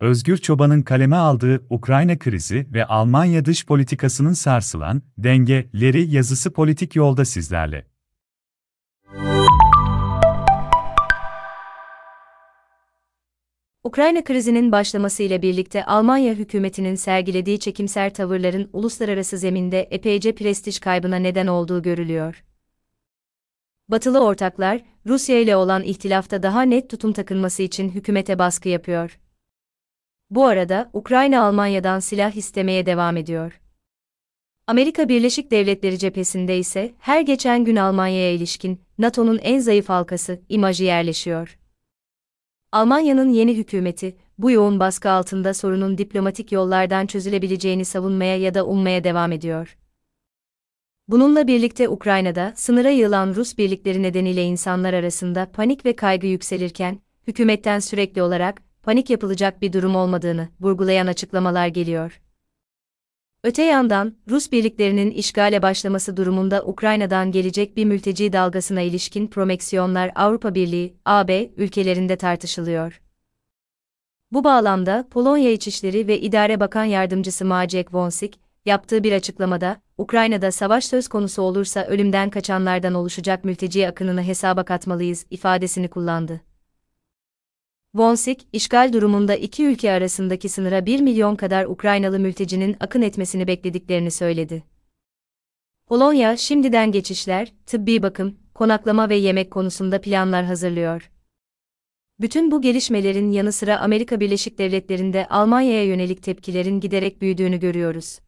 Özgür Çoban'ın kaleme aldığı Ukrayna krizi ve Almanya dış politikasının sarsılan dengeleri yazısı politik yolda sizlerle. Ukrayna krizinin başlamasıyla birlikte Almanya hükümetinin sergilediği çekimser tavırların uluslararası zeminde epeyce prestij kaybına neden olduğu görülüyor. Batılı ortaklar, Rusya ile olan ihtilafta daha net tutum takınması için hükümete baskı yapıyor. Bu arada Ukrayna Almanya'dan silah istemeye devam ediyor. Amerika Birleşik Devletleri cephesinde ise her geçen gün Almanya'ya ilişkin NATO'nun en zayıf halkası imajı yerleşiyor. Almanya'nın yeni hükümeti bu yoğun baskı altında sorunun diplomatik yollardan çözülebileceğini savunmaya ya da ummaya devam ediyor. Bununla birlikte Ukrayna'da sınıra yığılan Rus birlikleri nedeniyle insanlar arasında panik ve kaygı yükselirken, hükümetten sürekli olarak panik yapılacak bir durum olmadığını vurgulayan açıklamalar geliyor. Öte yandan, Rus birliklerinin işgale başlaması durumunda Ukrayna'dan gelecek bir mülteci dalgasına ilişkin promeksiyonlar Avrupa Birliği, AB ülkelerinde tartışılıyor. Bu bağlamda Polonya İçişleri ve İdare Bakan Yardımcısı Maciek Wąsik, yaptığı bir açıklamada, Ukrayna'da savaş söz konusu olursa ölümden kaçanlardan oluşacak mülteci akınını hesaba katmalıyız ifadesini kullandı. Wonsik, işgal durumunda iki ülke arasındaki sınıra 1 milyon kadar Ukraynalı mültecinin akın etmesini beklediklerini söyledi. Polonya, şimdiden geçişler, tıbbi bakım, konaklama ve yemek konusunda planlar hazırlıyor. Bütün bu gelişmelerin yanı sıra Amerika Birleşik Devletleri'nde Almanya'ya yönelik tepkilerin giderek büyüdüğünü görüyoruz.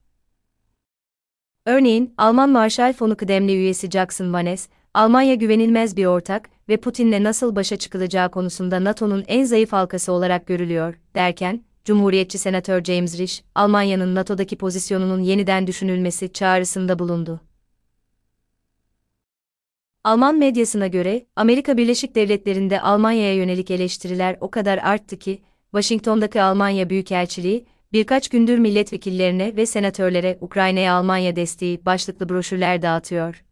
Örneğin, Alman Marshall Fonu kıdemli üyesi Jackson Vanes, Almanya güvenilmez bir ortak ve Putin'le nasıl başa çıkılacağı konusunda NATO'nun en zayıf halkası olarak görülüyor, derken, Cumhuriyetçi Senatör James Risch, Almanya'nın NATO'daki pozisyonunun yeniden düşünülmesi çağrısında bulundu. Alman medyasına göre, Amerika Birleşik Devletleri'nde Almanya'ya yönelik eleştiriler o kadar arttı ki, Washington'daki Almanya Büyükelçiliği, birkaç gündür milletvekillerine ve senatörlere Ukrayna'ya Almanya desteği başlıklı broşürler dağıtıyor.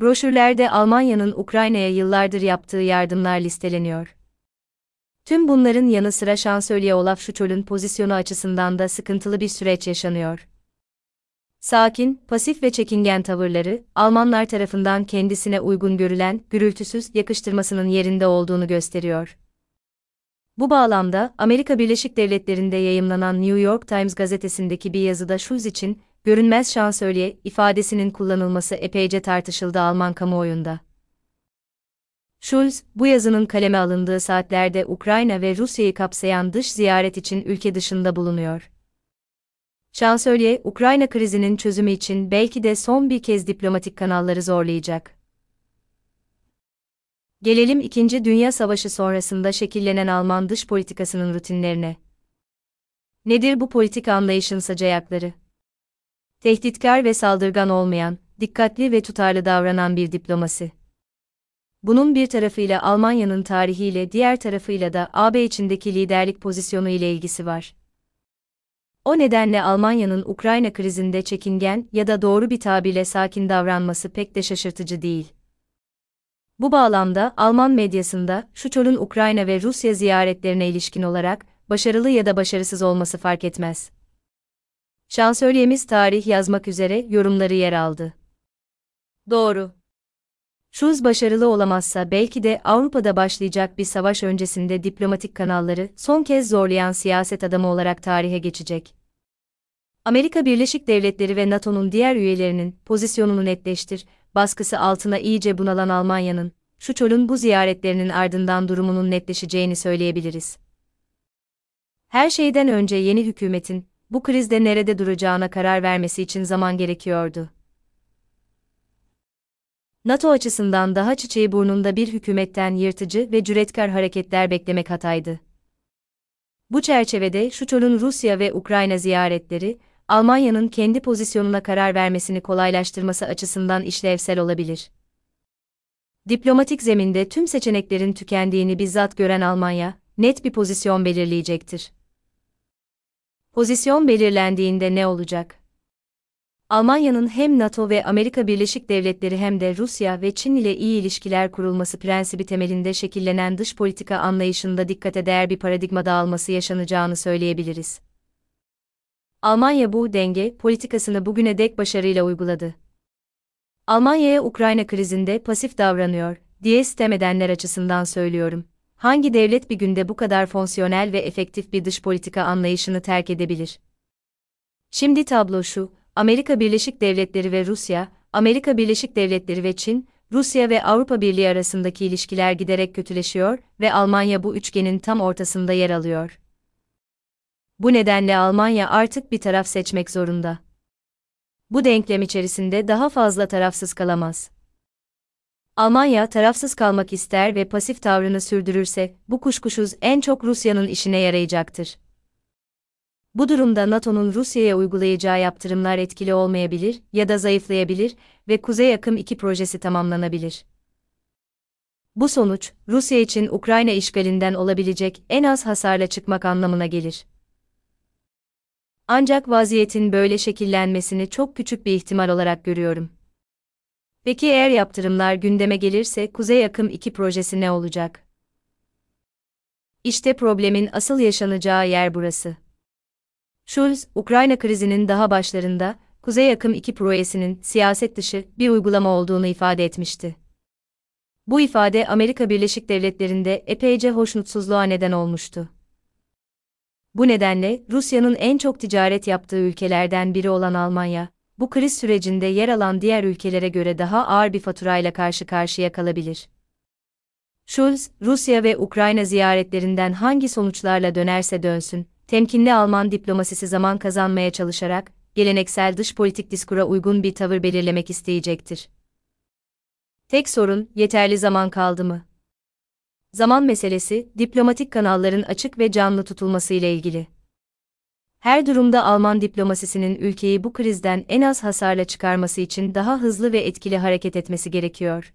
Broşürlerde Almanya'nın Ukrayna'ya yıllardır yaptığı yardımlar listeleniyor. Tüm bunların yanı sıra şansölye Olaf Scholz'un pozisyonu açısından da sıkıntılı bir süreç yaşanıyor. Sakin, pasif ve çekingen tavırları, Almanlar tarafından kendisine uygun görülen, gürültüsüz yakıştırmasının yerinde olduğunu gösteriyor. Bu bağlamda, Amerika Birleşik Devletleri'nde yayımlanan New York Times gazetesindeki bir yazıda Schulz için, görünmez şansölye ifadesinin kullanılması epeyce tartışıldı Alman kamuoyunda. Schulz, bu yazının kaleme alındığı saatlerde Ukrayna ve Rusya'yı kapsayan dış ziyaret için ülke dışında bulunuyor. Şansölye, Ukrayna krizinin çözümü için belki de son bir kez diplomatik kanalları zorlayacak. Gelelim 2. Dünya Savaşı sonrasında şekillenen Alman dış politikasının rutinlerine. Nedir bu politik anlayışın sacayakları? Tehditkar ve saldırgan olmayan, dikkatli ve tutarlı davranan bir diplomasi. Bunun bir tarafıyla Almanya'nın tarihiyle diğer tarafıyla da AB içindeki liderlik pozisyonu ile ilgisi var. O nedenle Almanya'nın Ukrayna krizinde çekingen ya da doğru bir tabirle sakin davranması pek de şaşırtıcı değil. Bu bağlamda Alman medyasında şu çolun Ukrayna ve Rusya ziyaretlerine ilişkin olarak başarılı ya da başarısız olması fark etmez. Şansölyemiz tarih yazmak üzere yorumları yer aldı. Doğru. Schulz başarılı olamazsa belki de Avrupa'da başlayacak bir savaş öncesinde diplomatik kanalları son kez zorlayan siyaset adamı olarak tarihe geçecek. Amerika Birleşik Devletleri ve NATO'nun diğer üyelerinin pozisyonunu netleştir, baskısı altına iyice bunalan Almanya'nın, şu bu ziyaretlerinin ardından durumunun netleşeceğini söyleyebiliriz. Her şeyden önce yeni hükümetin, bu krizde nerede duracağına karar vermesi için zaman gerekiyordu. NATO açısından daha çiçeği burnunda bir hükümetten yırtıcı ve cüretkar hareketler beklemek hataydı. Bu çerçevede Şuçol'un Rusya ve Ukrayna ziyaretleri, Almanya'nın kendi pozisyonuna karar vermesini kolaylaştırması açısından işlevsel olabilir. Diplomatik zeminde tüm seçeneklerin tükendiğini bizzat gören Almanya, net bir pozisyon belirleyecektir. Pozisyon belirlendiğinde ne olacak? Almanya'nın hem NATO ve Amerika Birleşik Devletleri hem de Rusya ve Çin ile iyi ilişkiler kurulması prensibi temelinde şekillenen dış politika anlayışında dikkate değer bir paradigma dağılması yaşanacağını söyleyebiliriz. Almanya bu denge politikasını bugüne dek başarıyla uyguladı. Almanya'ya Ukrayna krizinde pasif davranıyor diye sitem edenler açısından söylüyorum. Hangi devlet bir günde bu kadar fonksiyonel ve efektif bir dış politika anlayışını terk edebilir? Şimdi tablo şu, Amerika Birleşik Devletleri ve Rusya, Amerika Birleşik Devletleri ve Çin, Rusya ve Avrupa Birliği arasındaki ilişkiler giderek kötüleşiyor ve Almanya bu üçgenin tam ortasında yer alıyor. Bu nedenle Almanya artık bir taraf seçmek zorunda. Bu denklem içerisinde daha fazla tarafsız kalamaz. Almanya tarafsız kalmak ister ve pasif tavrını sürdürürse, bu kuşkusuz en çok Rusya'nın işine yarayacaktır. Bu durumda NATO'nun Rusya'ya uygulayacağı yaptırımlar etkili olmayabilir ya da zayıflayabilir ve Kuzey Akım 2 projesi tamamlanabilir. Bu sonuç, Rusya için Ukrayna işgalinden olabilecek en az hasarla çıkmak anlamına gelir. Ancak vaziyetin böyle şekillenmesini çok küçük bir ihtimal olarak görüyorum. Peki eğer yaptırımlar gündeme gelirse Kuzey Akım 2 projesi ne olacak? İşte problemin asıl yaşanacağı yer burası. Schulz, Ukrayna krizinin daha başlarında, Kuzey Akım 2 projesinin siyaset dışı bir uygulama olduğunu ifade etmişti. Bu ifade Amerika Birleşik Devletleri'nde epeyce hoşnutsuzluğa neden olmuştu. Bu nedenle Rusya'nın en çok ticaret yaptığı ülkelerden biri olan Almanya, bu kriz sürecinde yer alan diğer ülkelere göre daha ağır bir faturayla karşı karşıya kalabilir. Schulz, Rusya ve Ukrayna ziyaretlerinden hangi sonuçlarla dönerse dönsün, temkinli Alman diplomasisi zaman kazanmaya çalışarak, geleneksel dış politik diskura uygun bir tavır belirlemek isteyecektir. Tek sorun, yeterli zaman kaldı mı? Zaman meselesi, diplomatik kanalların açık ve canlı tutulması ile ilgili. Her durumda Alman diplomasisinin ülkeyi bu krizden en az hasarla çıkarması için daha hızlı ve etkili hareket etmesi gerekiyor.